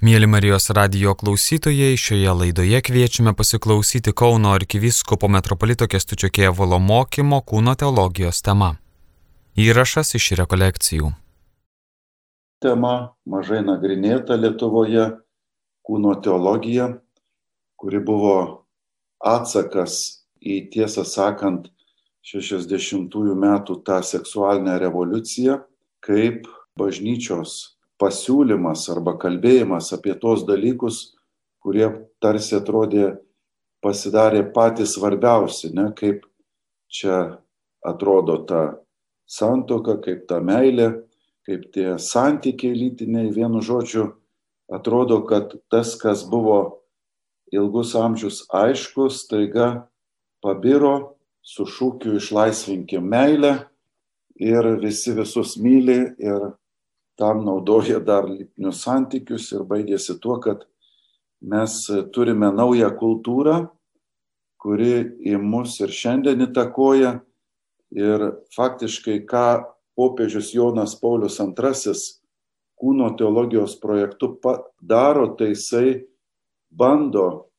Mėly Marijos radio klausytojai, šioje laidoje kviečiame pasiklausyti Kauno arkivyskupo metropolito Kestučio Kievolo mokymo kūno teologijos tema. Įrašas iš rekolekcijų. Tema mažai nagrinėta Lietuvoje - kūno teologija, kuri buvo atsakas į tiesą sakant 60-ųjų metų tą seksualinę revoliuciją, kaip bažnyčios pasiūlymas arba kalbėjimas apie tos dalykus, kurie tarsi atrodė pasidarė patys svarbiausi, ne, kaip čia atrodo ta santoka, kaip ta meilė, kaip tie santykiai lytiniai, vienu žodžiu, atrodo, kad tas, kas buvo ilgus amžius aiškus, taiga pabiro su šūkiu išlaisvinkim meilę ir visi visus myli ir tam naudoja dar lytinius santykius ir baigėsi tuo, kad mes turime naują kultūrą, kuri į mus ir šiandien įtakoja. Ir faktiškai, ką popiežius Jonas Paulius II kūno teologijos projektu daro, tai jisai bando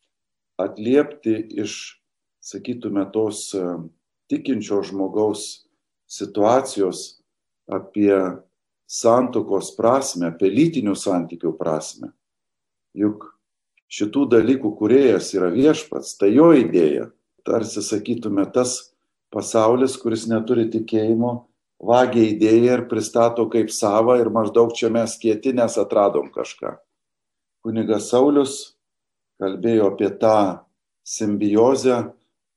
atliepti iš, sakytume, tos tikinčio žmogaus situacijos apie santokos prasme, apie lytinių santykių prasme. Juk šitų dalykų kuriejas yra viešpats, tai jo idėja. Tarsi sakytume, tas pasaulis, kuris neturi tikėjimo, vagia idėją ir pristato kaip savo ir maždaug čia mes kieti, nes atradom kažką. Kunigas Saulis kalbėjo apie tą simbiozę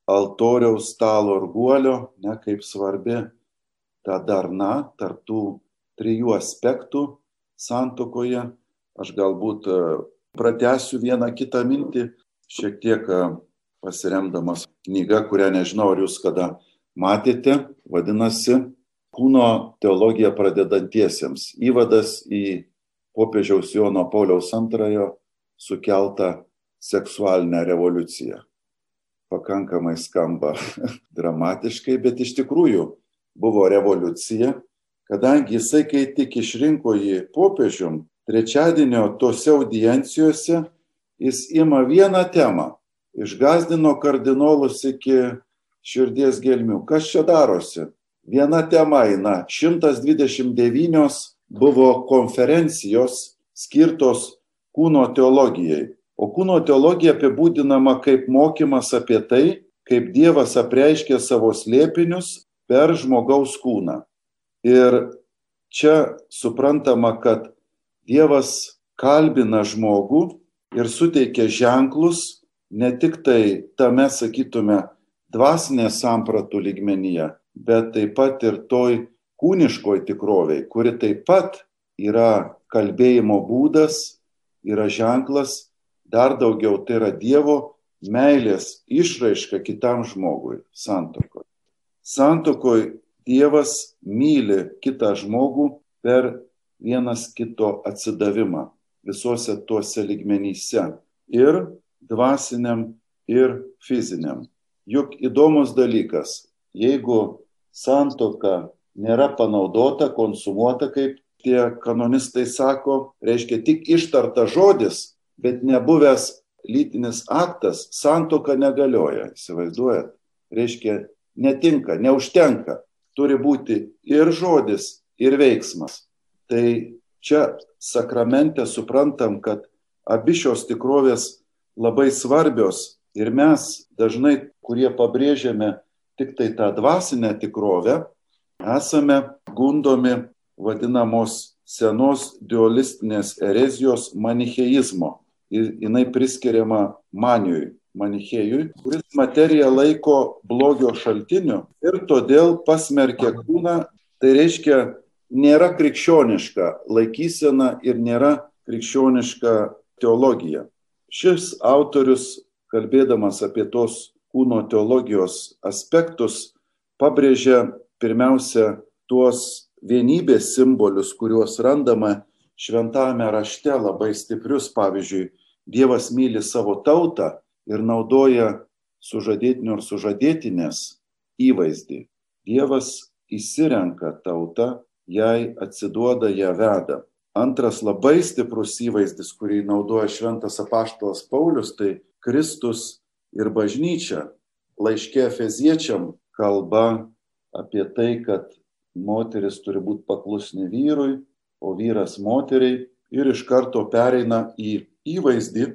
altoriaus stalo ir guolio, ne kaip svarbi ta darna tarptų trijų aspektų santokoje. Aš galbūt e, pratęsiu vieną kitą mintį, šiek tiek e, pasiremdamas knyga, kurią nežinau, ar jūs kada matėte, vadinasi Kūno teologija pradedantiesiems. Įvadas į popiežiaus Jono Pauliaus antrojo sukeltą seksualinę revoliuciją. Pakankamai skamba dramatiškai, bet iš tikrųjų buvo revoliucija, kadangi jisai, kai tik išrinko jį popiežium, trečiadienio tose audiencijose jis ima vieną temą, išgazdino kardinolus iki širdies gelmių. Kas čia darosi? Viena tema eina, 129 buvo konferencijos skirtos kūno teologijai. O kūno teologija apibūdinama kaip mokymas apie tai, kaip Dievas apreiškė savo slėpinius per žmogaus kūną. Ir čia suprantama, kad Dievas kalbina žmogų ir suteikia ženklus ne tik tai tame, sakytume, dvasinės sampratų lygmenyje, bet taip pat ir toj kūniškoj tikroviai, kuri taip pat yra kalbėjimo būdas, yra ženklas, dar daugiau tai yra Dievo meilės išraiška kitam žmogui santokoje. Santokoje Dievas myli kitą žmogų per vienas kito atsidavimą visuose tuose ligmenyse ir dvasiniam, ir fiziniam. Juk įdomus dalykas, jeigu santoka nėra panaudota, konsumuota, kaip tie kanonistai sako, reiškia tik ištarta žodis, bet nebuvęs lytinis aktas, santoka negalioja, įsivaizduojat? Reiškia, netinka, neužtenka turi būti ir žodis, ir veiksmas. Tai čia sakramente suprantam, kad abi šios tikrovės labai svarbios ir mes dažnai, kurie pabrėžiame tik tai tą dvasinę tikrovę, esame gundomi vadinamos senos dualistinės erezijos manicheizmo. Ir jinai priskiriama manijui manichėjui, kuris materiją laiko blogio šaltiniu ir todėl pasmerkia kūną, tai reiškia nėra krikščioniška laikysena ir nėra krikščioniška teologija. Šis autorius, kalbėdamas apie tos kūno teologijos aspektus, pabrėžia pirmiausia tuos vienybės simbolius, kuriuos randama šventame rašte labai stiprius, pavyzdžiui, Dievas myli savo tautą ir naudoja sužadėtinio ir sužadėtinės įvaizdį. Dievas įsirenka tautą, jai atsiduoda, ją veda. Antras labai stiprus įvaizdis, kurį naudoja šventas apaštalas Paulius, tai Kristus ir bažnyčia. Laiškė Efeziečiam kalba apie tai, kad moteris turi būti paklusni vyrui, o vyras moteriai ir iš karto pereina į įvaizdį,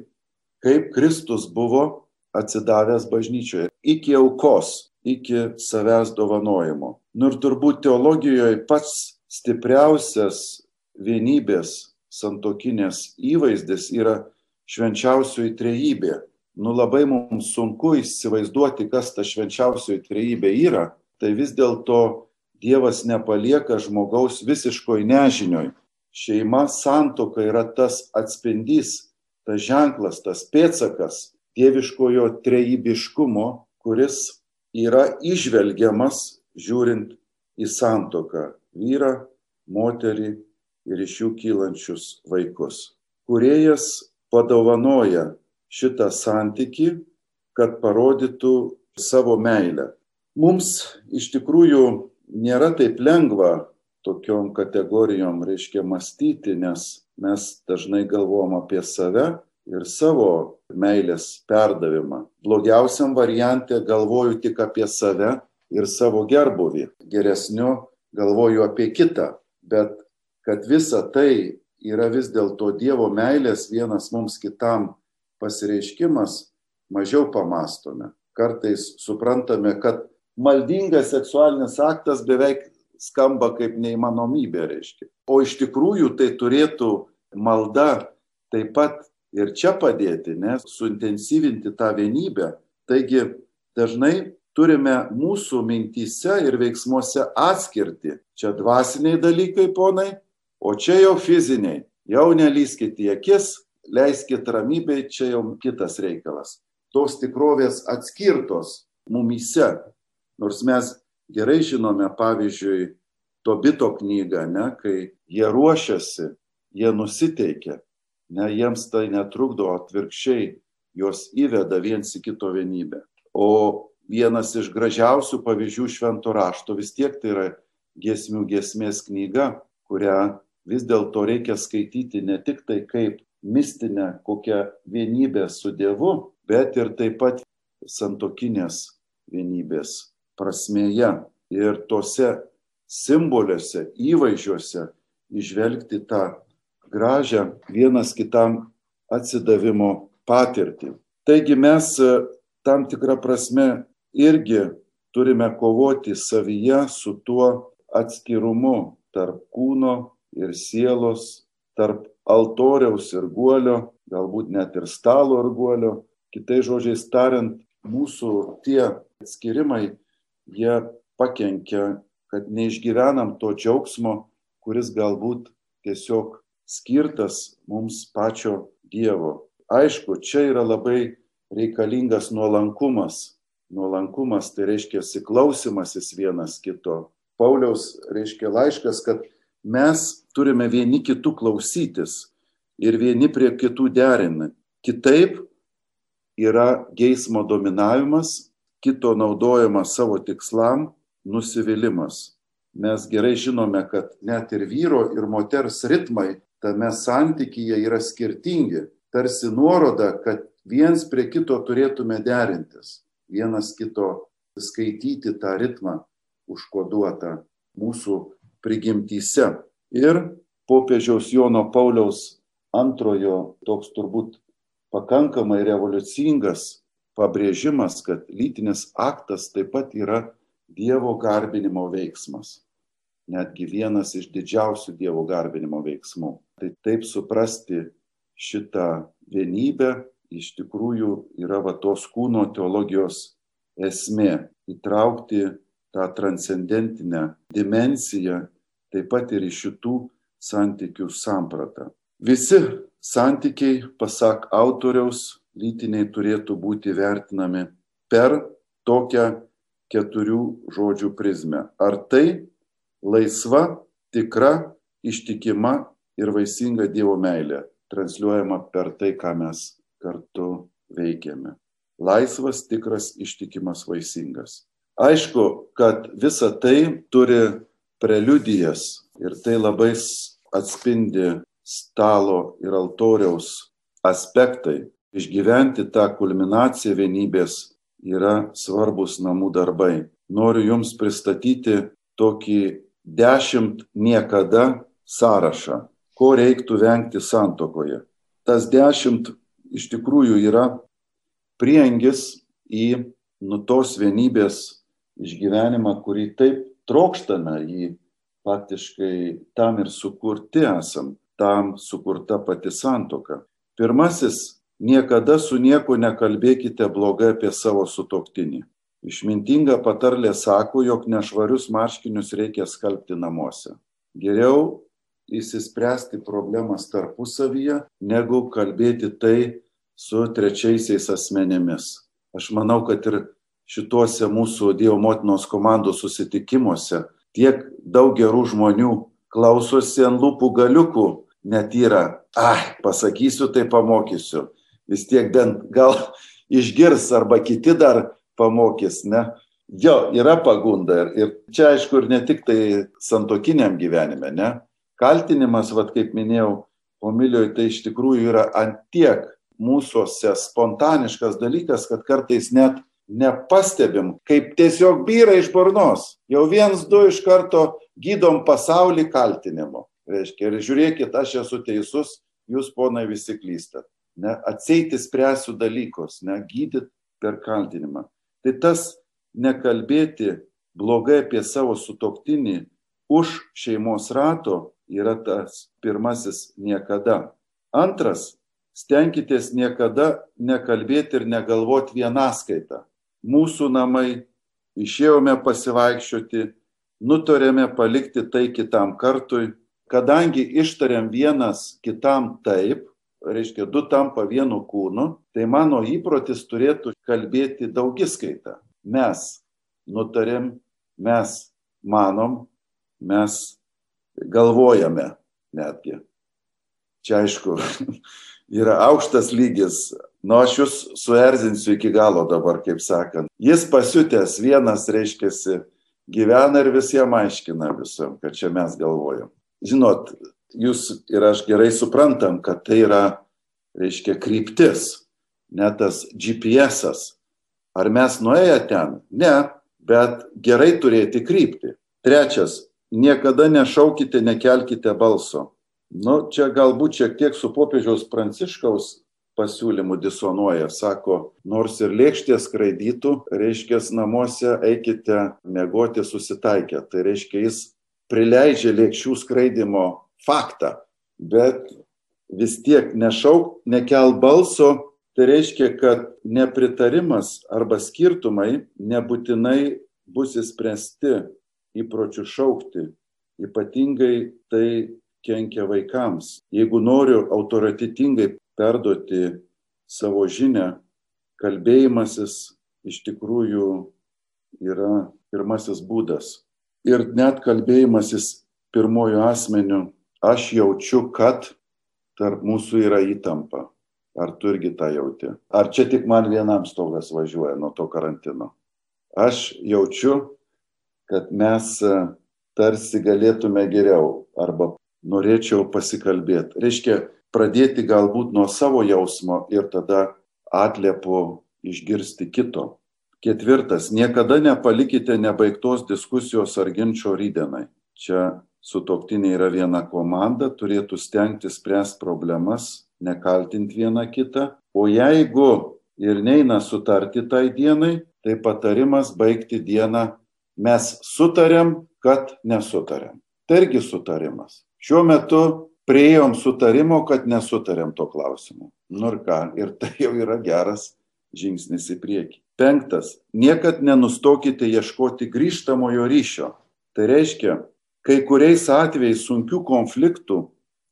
kaip Kristus buvo atsidavęs bažnyčioje iki aukos, iki savęs dovanojimo. Nu ir turbūt teologijoje pats stipriausias vienybės santokinės įvaizdis yra švenčiausioji trejybė. Nu labai mums sunku įsivaizduoti, kas ta švenčiausioji trejybė yra, tai vis dėlto Dievas nepalieka žmogaus visiškoj nežinioj. Šeima santoka yra tas atspindys, tas ženklas, tas pėtsakas dieviškojo trejybiškumo, kuris yra išvelgiamas žiūrint į santoką - vyrą, moterį ir iš jų kylančius vaikus. Kuriejas padovanoja šitą santyki, kad parodytų savo meilę. Mums iš tikrųjų nėra taip lengva tokiom kategorijom, reiškia, mąstyti, nes mes dažnai galvom apie save ir savo meilės perdavimą. Blogiausiam variante galvoju tik apie save ir savo gerbuvį. Geresniu galvoju apie kitą. Bet kad visa tai yra vis dėlto Dievo meilės vienas mums kitam pasireiškimas, mažiau pamastome. Kartais suprantame, kad maldingas seksualinis aktas beveik skamba kaip neįmanomybė, reiškia. O iš tikrųjų tai turėtų malda taip pat ir čia padėti, nes suintensyvinti tą vienybę. Taigi dažnai turime mūsų mintyse ir veiksmuose atskirti. Čia dvasiniai dalykai, ponai, o čia jau fiziniai. Jau nelyskite į akis, leiskite ramybei, čia jau kitas reikalas. Tos tikrovės atskirtos mumyse. Nors mes gerai žinome, pavyzdžiui, Tobito knygą, ne, kai jie ruošiasi, jie nusiteikia Ne, jiems tai netrukdo, atvirkščiai juos įveda viens į kito vienybę. O vienas iš gražiausių pavyzdžių švento rašto vis tiek tai yra giesmių giesmės knyga, kurią vis dėlto reikia skaityti ne tik tai kaip mistinę kokią vienybę su Dievu, bet ir taip pat santokinės vienybės prasmėje ir tose simboliuose, įvaizdžiuose išvelgti tą gražią vienas kitam atsidavimo patirtį. Taigi mes e, tam tikrą prasme irgi turime kovoti savyje su tuo atskirumu tarp kūno ir sielos, tarp altoriaus ir guolio, galbūt net ir stalo ir guolio. Kitai žodžiais tariant, mūsų tie atskirimai, jie pakenkia, kad neišgyvenam to džiaugsmo, kuris galbūt tiesiog skirtas mums pačio Dievo. Aišku, čia yra labai reikalingas nuolankumas. Nuolankumas tai reiškia siklausimasis vienas kito. Pauliaus reiškia laiškas, kad mes turime vieni kitų klausytis ir vieni prie kitų derinti. Kitaip yra geismo dominavimas, kito naudojimas savo tikslam, nusivylimas. Mes gerai žinome, kad net ir vyro ir moters ritmai tame santykyje yra skirtingi, tarsi nuoroda, kad viens prie kito turėtume derintis, vienas kito skaityti tą ritmą užkoduotą mūsų prigimtyse. Ir popiežiaus Jono Pauliaus antrojo toks turbūt pakankamai revoliucingas pabrėžimas, kad lytinis aktas taip pat yra Dievo garbinimo veiksmas netgi vienas iš didžiausių Dievo garbinimo veiksmų. Tai taip suprasti šitą vienybę iš tikrųjų yra va tos kūno teologijos esmė - įtraukti tą transcendentinę dimensiją taip pat ir iš šitų santykių sampratą. Visi santykiai, pasak autoriaus, lytiniai turėtų būti vertinami per tokią keturių žodžių prizmę. Ar tai laisva, tikra, ištikima ir vaisinga Dievo meilė, transliuojama per tai, ką mes kartu veikiame. Laisvas, tikras, ištikimas, vaisingas. Aišku, kad visa tai turi preliudijas ir tai labai atspindi stalo ir altoriaus aspektai, išgyventi tą kulminaciją vienybės yra svarbus namų darbai. Noriu Jums pristatyti tokį dešimt niekada sąrašą, ko reiktų vengti santokoje. Tas dešimt iš tikrųjų yra priengis į nu tos vienybės išgyvenimą, kurį taip trokštame, jį faktiškai tam ir sukurti esam, tam sukurta pati santoka. Pirmasis Niekada su nieko nekalbėkite blogai apie savo sutoktinį. Išmintinga patarlė sako, jog nešvarius marškinius reikia skalbti namuose. Geriau įsispręsti problemas tarpusavyje, negu kalbėti tai su trečiaisiais asmenėmis. Aš manau, kad ir šituose mūsų Dievo motinos komandos susitikimuose tiek daug gerų žmonių klausosi ant lūpų galiukų, net yra, ah, pasakysiu, tai pamokysiu vis tiek bent gal išgirs arba kiti dar pamokys, ne? Jo, yra pagunda ir, ir čia aišku ir ne tik tai santokiniam gyvenime, ne? Kaltinimas, vad kaip minėjau, homilijoje tai iš tikrųjų yra antiek mūsųse spontaniškas dalykas, kad kartais net nepastebim, kaip tiesiog vyra iš burnos. Jau viens, du iš karto gydom pasaulį kaltinimu. Reiškia, ir žiūrėkit, aš esu teisus, jūs ponai visi klystat ne, atseiti spręsiu dalykus, ne, gydyti per kaltinimą. Tai tas nekalbėti blogai apie savo sutoktinį už šeimos rato yra tas pirmasis niekada. Antras, stenkitės niekada nekalbėti ir negalvoti vienaskaitą. Mūsų namai, išėjome pasivaikščioti, nutarėme palikti tai kitam kartui, kadangi ištarėm vienas kitam taip, reiškia, du tampa vienu kūnu, tai mano įprotis turėtų kalbėti daugiskaitą. Mes nutarėm, mes manom, mes galvojame netgi. Čia aišku, yra aukštas lygis. Nu, aš jūs suerzinsiu iki galo dabar, kaip sakant. Jis pasiutęs vienas, reiškia, gyvena ir visiems aiškina visam, kad čia mes galvojam. Žinot, jūs ir aš gerai suprantam, kad tai yra, reiškia, kryptis, ne tas GPS. -as. Ar mes nuėję ten? Ne, bet gerai turėti kryptį. Trečias, niekada nešaukite, nekelkite balso. Nu, čia galbūt šiek tiek su popiežiaus pranciškaus pasiūlymu disonuoja. Sako, nors ir lėkštė skraidytų, reiškia, namuose eikite mėgoti susitaikę. Tai reiškia, jis prileidžia lėkščių skraidimo faktą, bet vis tiek nešauk, nekel balso, tai reiškia, kad nepritarimas arba skirtumai nebūtinai bus įspręsti įpročių šaukti. Ypatingai tai kenkia vaikams. Jeigu noriu autoritetingai perduoti savo žinę, kalbėjimasis iš tikrųjų yra pirmasis būdas. Ir net kalbėjimasis pirmojų asmenių aš jaučiu, kad tarp mūsų yra įtampa. Ar tu irgi tą jauti? Ar čia tik man vienam stogas važiuoja nuo to karantino? Aš jaučiu, kad mes e, tarsi galėtume geriau arba norėčiau pasikalbėti. Reiškia, pradėti galbūt nuo savo jausmo ir tada atliepo išgirsti kito. Ketvirtas, niekada nepalikite nebaigtos diskusijos ar ginčio rydienai. Čia sutoktiniai yra viena komanda, turėtų stengtis spręsti problemas, nekaltinti vieną kitą. O jeigu ir neina sutarti tai dienai, tai patarimas baigti dieną mes sutarėm, kad nesutarėm. Tai irgi sutarimas. Šiuo metu prieėjom sutarimo, kad nesutarėm to klausimu. Nu ir ką, ir tai jau yra geras žingsnis į priekį. Penktas. Niekad nenustokite ieškoti grįžtamojo ryšio. Tai reiškia, Kai kuriais atvejais sunkių konfliktų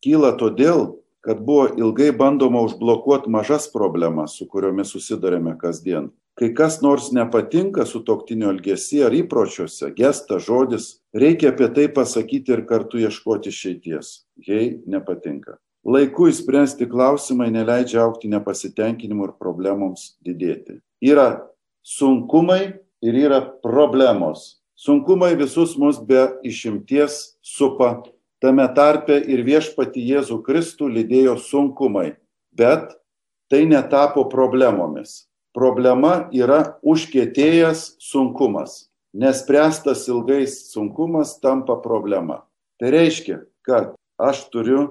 kyla todėl, kad buvo ilgai bandoma užblokuoti mažas problemas, su kuriomis susidurėme kasdien. Kai kas nors nepatinka su toktinio elgesį ar įpročiuose, gestas, žodis, reikia apie tai pasakyti ir kartu ieškoti išeities, jei nepatinka. Laiku įspręsti klausimai neleidžia aukti nepasitenkinimu ir problemoms didėti. Yra sunkumai ir yra problemos. Sunkumai visus mus be išimties supa tame tarpe ir viešpati Jėzų Kristų lydėjo sunkumai, bet tai netapo problemomis. Problema yra užkėtėjęs sunkumas. Nespręstas ilgais sunkumas tampa problema. Tai reiškia, kad aš turiu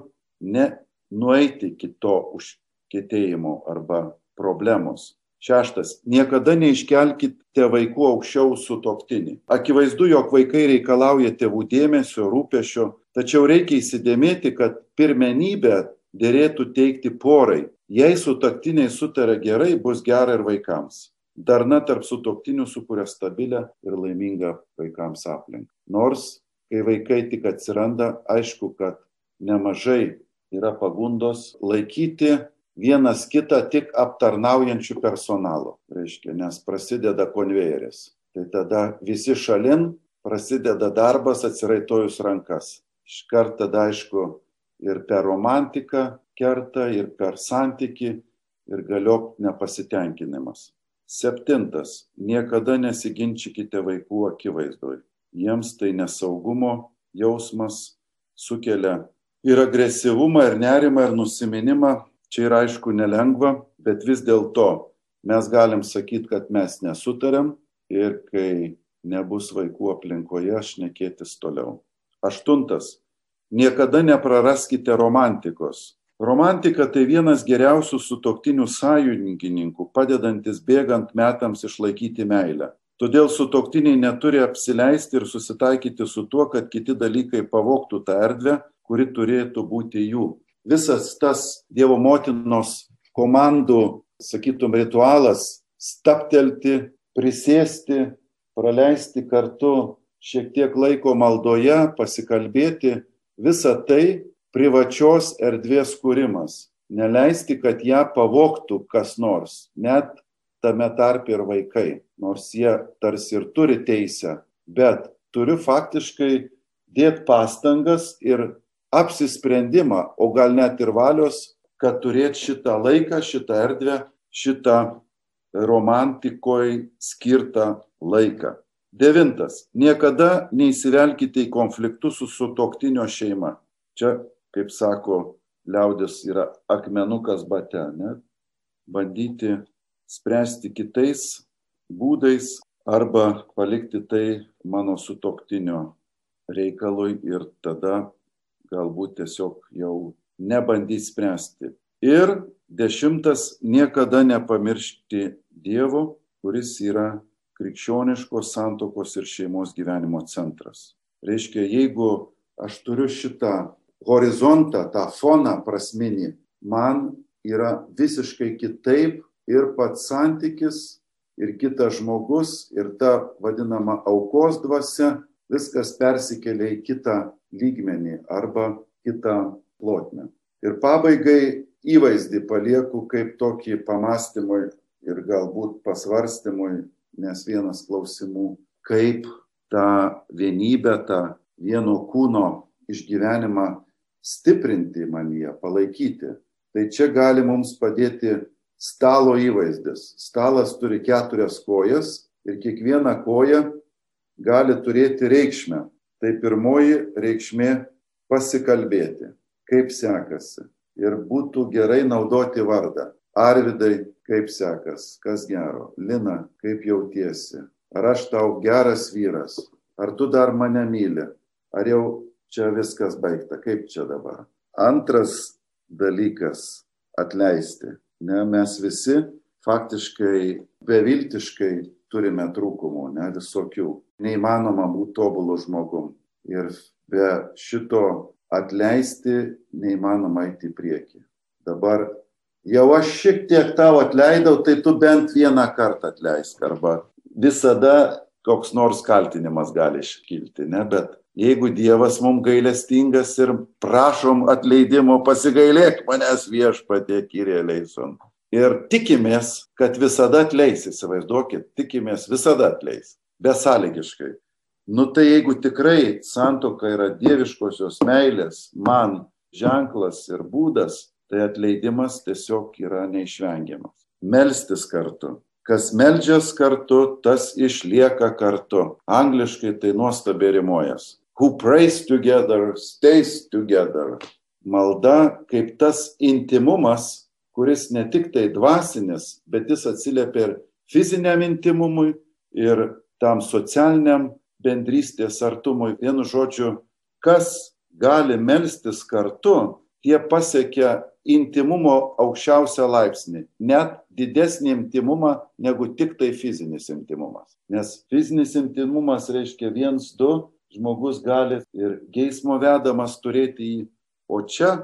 ne nueiti iki to užkėtėjimo arba problemos. Šeštas. Niekada neiškelkite vaikų aukščiau su toktinį. Akivaizdu, jog vaikai reikalauja tėvų dėmesio, rūpešio, tačiau reikia įsidėmėti, kad pirmenybę dėrėtų teikti porai. Jei su taktiniai sutarė gerai, bus gera ir vaikams. Darna tarp sutoktinių sukuria stabilę ir laimingą vaikams aplinką. Nors, kai vaikai tik atsiranda, aišku, kad nemažai yra pagundos laikyti vienas kitą tik aptarnaujančių personalo, reiškia, nes prasideda konvejeris. Tai tada visi šalin, prasideda darbas atsiraitojus rankas. Iškart tada aišku ir per romantiką kerta, ir per santyki, ir galiop nepasitenkinimas. Septintas. Niekada nesiginčykite vaikų akivaizdoj. Jiems tai nesaugumo jausmas sukelia ir agresyvumą, ir nerimą, ir nusiminimą, Čia yra aišku nelengva, bet vis dėlto mes galim sakyti, kad mes nesutarėm ir kai nebus vaikų aplinkoje, aš nekėtis toliau. Aštuntas. Niekada nepraraskite romantikos. Romantika tai vienas geriausių sutoktinių sąjungininkų, padedantis bėgant metams išlaikyti meilę. Todėl sutoktiniai neturi apsileisti ir susitaikyti su tuo, kad kiti dalykai pavoktų tą erdvę, kuri turėtų būti jų visas tas Dievo motinos komandų, sakytum, ritualas staptelti, prisėsti, praleisti kartu šiek tiek laiko maldoje, pasikalbėti, visa tai privačios erdvės kūrimas. Neleisti, kad ją pavoktų kas nors, net tame tarp ir vaikai, nors jie tarsi ir turi teisę, bet turiu faktiškai dėti pastangas ir apsisprendimą, o gal net ir valios, kad turėti šitą laiką, šitą erdvę, šitą romantikoje skirtą laiką. Devintas. Niekada neįsivelkite į konfliktus su sutoktinio šeima. Čia, kaip sako liaudis, yra akmenukas bate. Ne? Bandyti spręsti kitais būdais arba palikti tai mano sutoktinio reikalui ir tada galbūt tiesiog jau nebandys spręsti. Ir dešimtas, niekada nepamiršti Dievo, kuris yra krikščioniškos santokos ir šeimos gyvenimo centras. Reiškia, jeigu aš turiu šitą horizontą, tą foną prasminį, man yra visiškai kitaip ir pats santykis, ir kitas žmogus, ir ta vadinama aukos dvasia, viskas persikelia į kitą lygmenį arba kitą plotmę. Ir pabaigai įvaizdį palieku kaip tokį pamastymui ir galbūt pasvarstymui, nes vienas klausimų, kaip tą vienybę, tą vieno kūno išgyvenimą stiprinti manyje, palaikyti. Tai čia gali mums padėti stalo įvaizdis. Stalas turi keturias kojas ir kiekviena koja gali turėti reikšmę. Tai pirmoji reikšmė - pasikalbėti, kaip sekasi. Ir būtų gerai naudoti vardą. Arvidai, kaip sekas, kas gero. Lina, kaip jautiesi. Ar aš tau geras vyras? Ar tu dar mane myli? Ar jau čia viskas baigta? Kaip čia dabar? Antras dalykas - atleisti. Ne, mes visi faktiškai beviltiškai turime trūkumų, ne visokių. Neįmanoma būti tobulų žmogum. Ir be šito atleisti neįmanoma eiti į priekį. Dabar jau aš šiek tiek tau atleidau, tai tu bent vieną kartą atleisk. Arba visada koks nors kaltinimas gali iškilti, ne? Bet jeigu Dievas mums gailestingas ir prašom atleidimo, pasigailėk manęs viešpatie, kyrėliai son ir tikimės, kad visada atleis, įsivaizduokit, tikimės visada atleis, besąlygiškai. Nu tai jeigu tikrai santoka yra dieviškosios meilės, man ženklas ir būdas, tai atleidimas tiesiog yra neišvengiamas. Melstis kartu. Kas meldžias kartu, tas išlieka kartu. Angliškai tai nuostabiai rimuojas. who prays together stays together. Malda kaip tas intimumas, kuris ne tik tai dvasinis, bet jis atsiliepia ir fiziniam intimumui, ir tam socialiniam bendrystės artumui. Vienu žodžiu, kas gali melstis kartu, tie pasiekia intimumo aukščiausią laipsnį, net didesnį intimumą negu tik tai fizinis intimumas. Nes fizinis intimumas reiškia viens, du, žmogus gali ir geismo vedamas turėti jį, o čia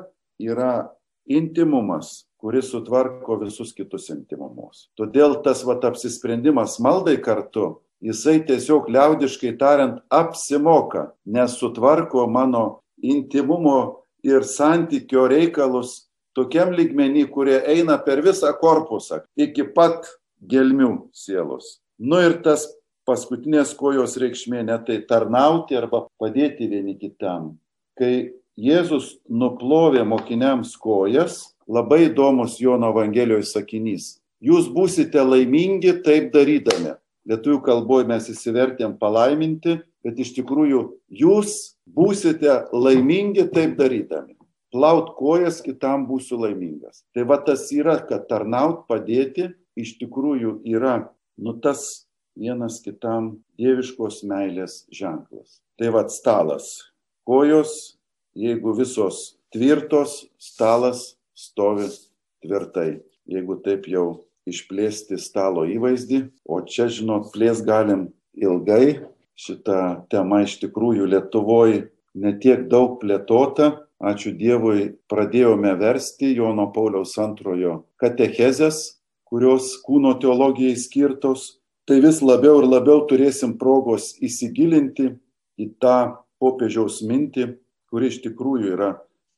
yra intimumas, kuris sutvarko visus kitus intimumus. Todėl tas vat apsisprendimas maldai kartu, jisai tiesiog liaudiškai tariant apsimoka, nes sutvarko mano intimumo ir santykio reikalus tokiam lygmenį, kurie eina per visą korpusą iki pat gelmių sielos. Nu ir tas paskutinės kojos reikšmė ne tai tarnauti arba padėti vieni kitam. Kai Jėzus nuplovė mokiniams kojas, labai įdomus Jono Evangelijoje sakinys. Jūs būsite laimingi taip darydami. Lietuvių kalboje mes įsivertėm palaiminti, bet iš tikrųjų jūs būsite laimingi taip darydami. Plaut kojas kitam būsiu laimingas. Tai va tas yra, kad tarnaut padėti iš tikrųjų yra, nu tas vienas kitam dieviškos meilės ženklas. Tai va stalas. Kojos, jeigu visos tvirtos, stalas stovi tvirtai. Jeigu taip jau išplėsti stalo įvaizdį, o čia, žinot, plės galim ilgai, šita tema iš tikrųjų Lietuvoje netiek daug plėtota. Ačiū Dievui, pradėjome versti Jono Pauliaus antrojo katechezės, kurios kūno teologijai skirtos. Tai vis labiau ir labiau turėsim progos įsigilinti į tą popiežiaus mintį, kuri iš tikrųjų yra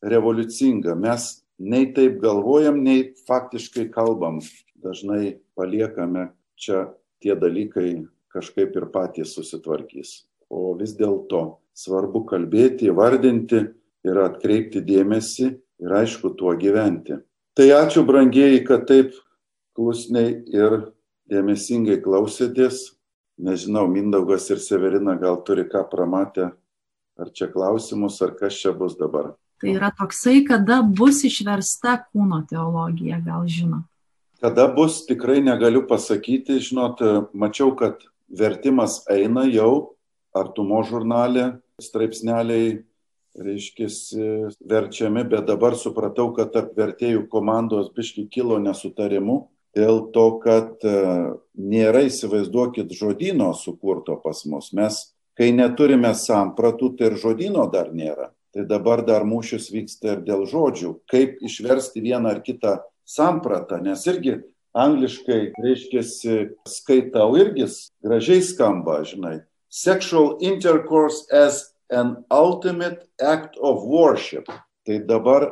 revoliucinga. Mes nei taip galvojam, nei faktiškai kalbam. Dažnai paliekame čia tie dalykai kažkaip ir patys susitvarkys. O vis dėlto svarbu kalbėti, vardinti ir atkreipti dėmesį ir aišku tuo gyventi. Tai ačiū brangieji, kad taip klusniai ir dėmesingai klausėtės. Nežinau, Mindaugas ir Severina gal turi ką pramatę, ar čia klausimus, ar kas čia bus dabar. Tai yra toksai, kada bus išversta kūno teologija, gal žinot. Kada bus, tikrai negaliu pasakyti, žinot, mačiau, kad vertimas eina jau, artumo žurnalė, straipsneliai, reiškia, verčiami, bet dabar supratau, kad tarp vertėjų komandos biški kilo nesutarimų dėl to, kad e, nėra įsivaizduokit žodino sukurto pas mus. Mes, kai neturime sampratų, tai ir žodino dar nėra. Tai dabar dar mūšis vyksta ir dėl žodžių, kaip išversti vieną ar kitą sampratą, nes irgi angliškai reiškia skaitau irgi gražiai skamba, žinai. Sexual intercourse as an ultimate act of worship. Tai dabar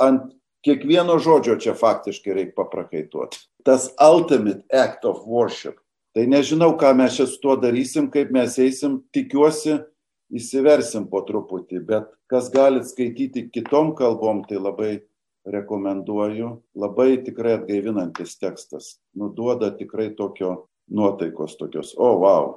ant kiekvieno žodžio čia faktiškai reikia paprakaituoti. Tas ultimate act of worship. Tai nežinau, ką mes čia su tuo darysim, kaip mes eisim, tikiuosi, įsiversim po truputį, bet kas galit skaityti kitom kalbom, tai labai rekomenduoju. Labai tikrai atgaivinantis tekstas. Nuduoda tikrai tokio nuotaikos tokios. O, wow.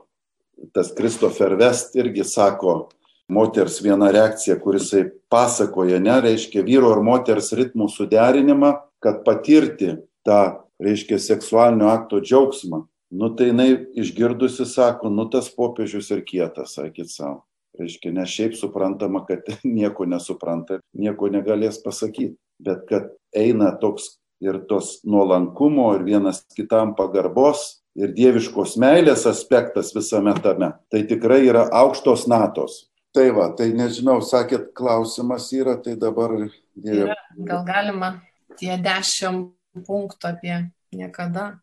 Tas Kristofer Vest irgi sako, moters viena reakcija, kuris pasakoja, ne, reiškia vyro ir moters ritmų suderinimą, kad patirti tą, reiškia, seksualinio akto džiaugsmą. Nu tai jinai išgirdusi sako, nu tas popiežius ir kietas, sakyt savo. Reiškia, ne šiaip suprantama, kad nieko nesupranta, nieko negalės pasakyti bet kad eina toks ir tos nuolankumo ir vienas kitam pagarbos ir dieviškos meilės aspektas visame tame, tai tikrai yra aukštos natos. Tai va, tai nežinau, sakėt, klausimas yra, tai dabar. Dieve. Gal galima tie dešimt punktų apie niekada.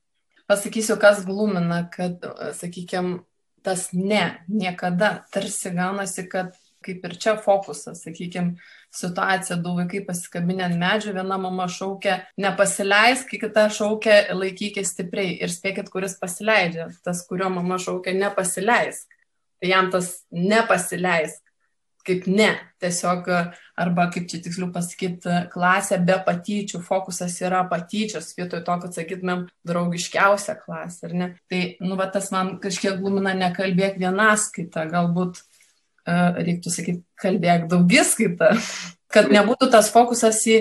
Pasakysiu, kas glumina, kad, sakykime, tas ne, niekada tarsi gaunasi, kad kaip ir čia fokusas, sakykime, situacija, du vaikai pasikabinę ant medžio, viena mama šaukia nepasileisk, kita šaukia laikykis stipriai ir spėkit, kuris pasileidžia, tas, kurio mama šaukia nepasileisk. Tai jam tas nepasileisk, kaip ne, tiesiog, arba kaip čia tiksliau pasakyti, klasė be patyčių, fokusas yra patyčios, vietoj to, kad sakytumėm draugiškiausia klasė, ar ne. Tai, nu, va, tas man kažkiek glumina nekalbėk vienas kitą, galbūt reiktų sakyti, kalbėk daugiskaitą, kad nebūtų tas fokusas į,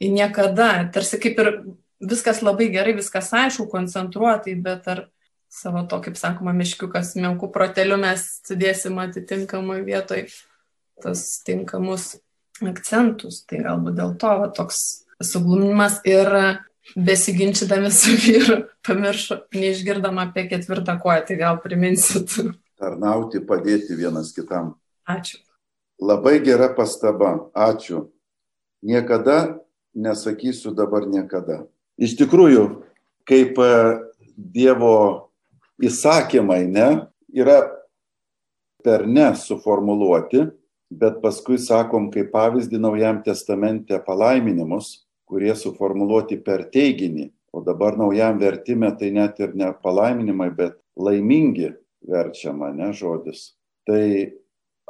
į niekada, tarsi kaip ir viskas labai gerai, viskas aišku, koncentruotai, bet ar savo to, kaip sakoma, miškiukas menkų proteliu mes sudėsim atitinkamai vietoj tas tinkamus akcentus. Tai galbūt dėl to va, toks sugluminimas ir besiginčydami su vyru pamiršo, neišgirdom apie ketvirtą koją, tai gal priminsit. Tarnauti, padėti vienas kitam. Ačiū. Labai gera pastaba. Ačiū. Niekada nesakysiu dabar niekada. Iš tikrųjų, kaip e, Dievo įsakymai, ne, yra per ne suformuluoti, bet paskui sakom kaip pavyzdį Naujam testamente palaiminimus, kurie suformuluoti per teiginį. O dabar naujam vertime tai net ir ne palaiminimai, bet laimingi verčiama, ne žodis. Tai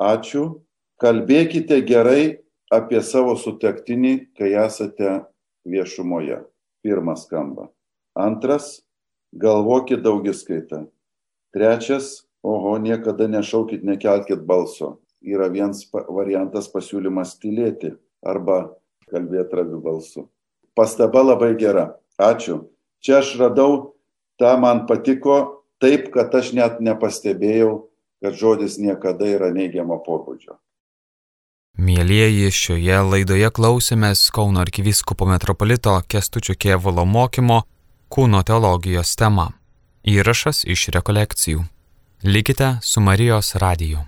ačiū. Kalbėkite gerai apie savo sutektinį, kai esate viešumoje. Pirmas skamba. Antras, galvokit daugiskaitą. Trečias, oho, niekada nešaukit, nekelkit balso. Yra vienas variantas pasiūlymas tylėti arba kalbėti raviu balsu. Pastaba labai gera. Ačiū. Čia aš radau, tą man patiko taip, kad aš net nepastebėjau, kad žodis niekada yra neigiamo pobūdžio. Mėlyjeji, šioje laidoje klausėmės Kauno arkivyskupo metropolito Kestučio Kievalo mokymo kūno teologijos tema. Įrašas iš rekolekcijų. Likite su Marijos radiju.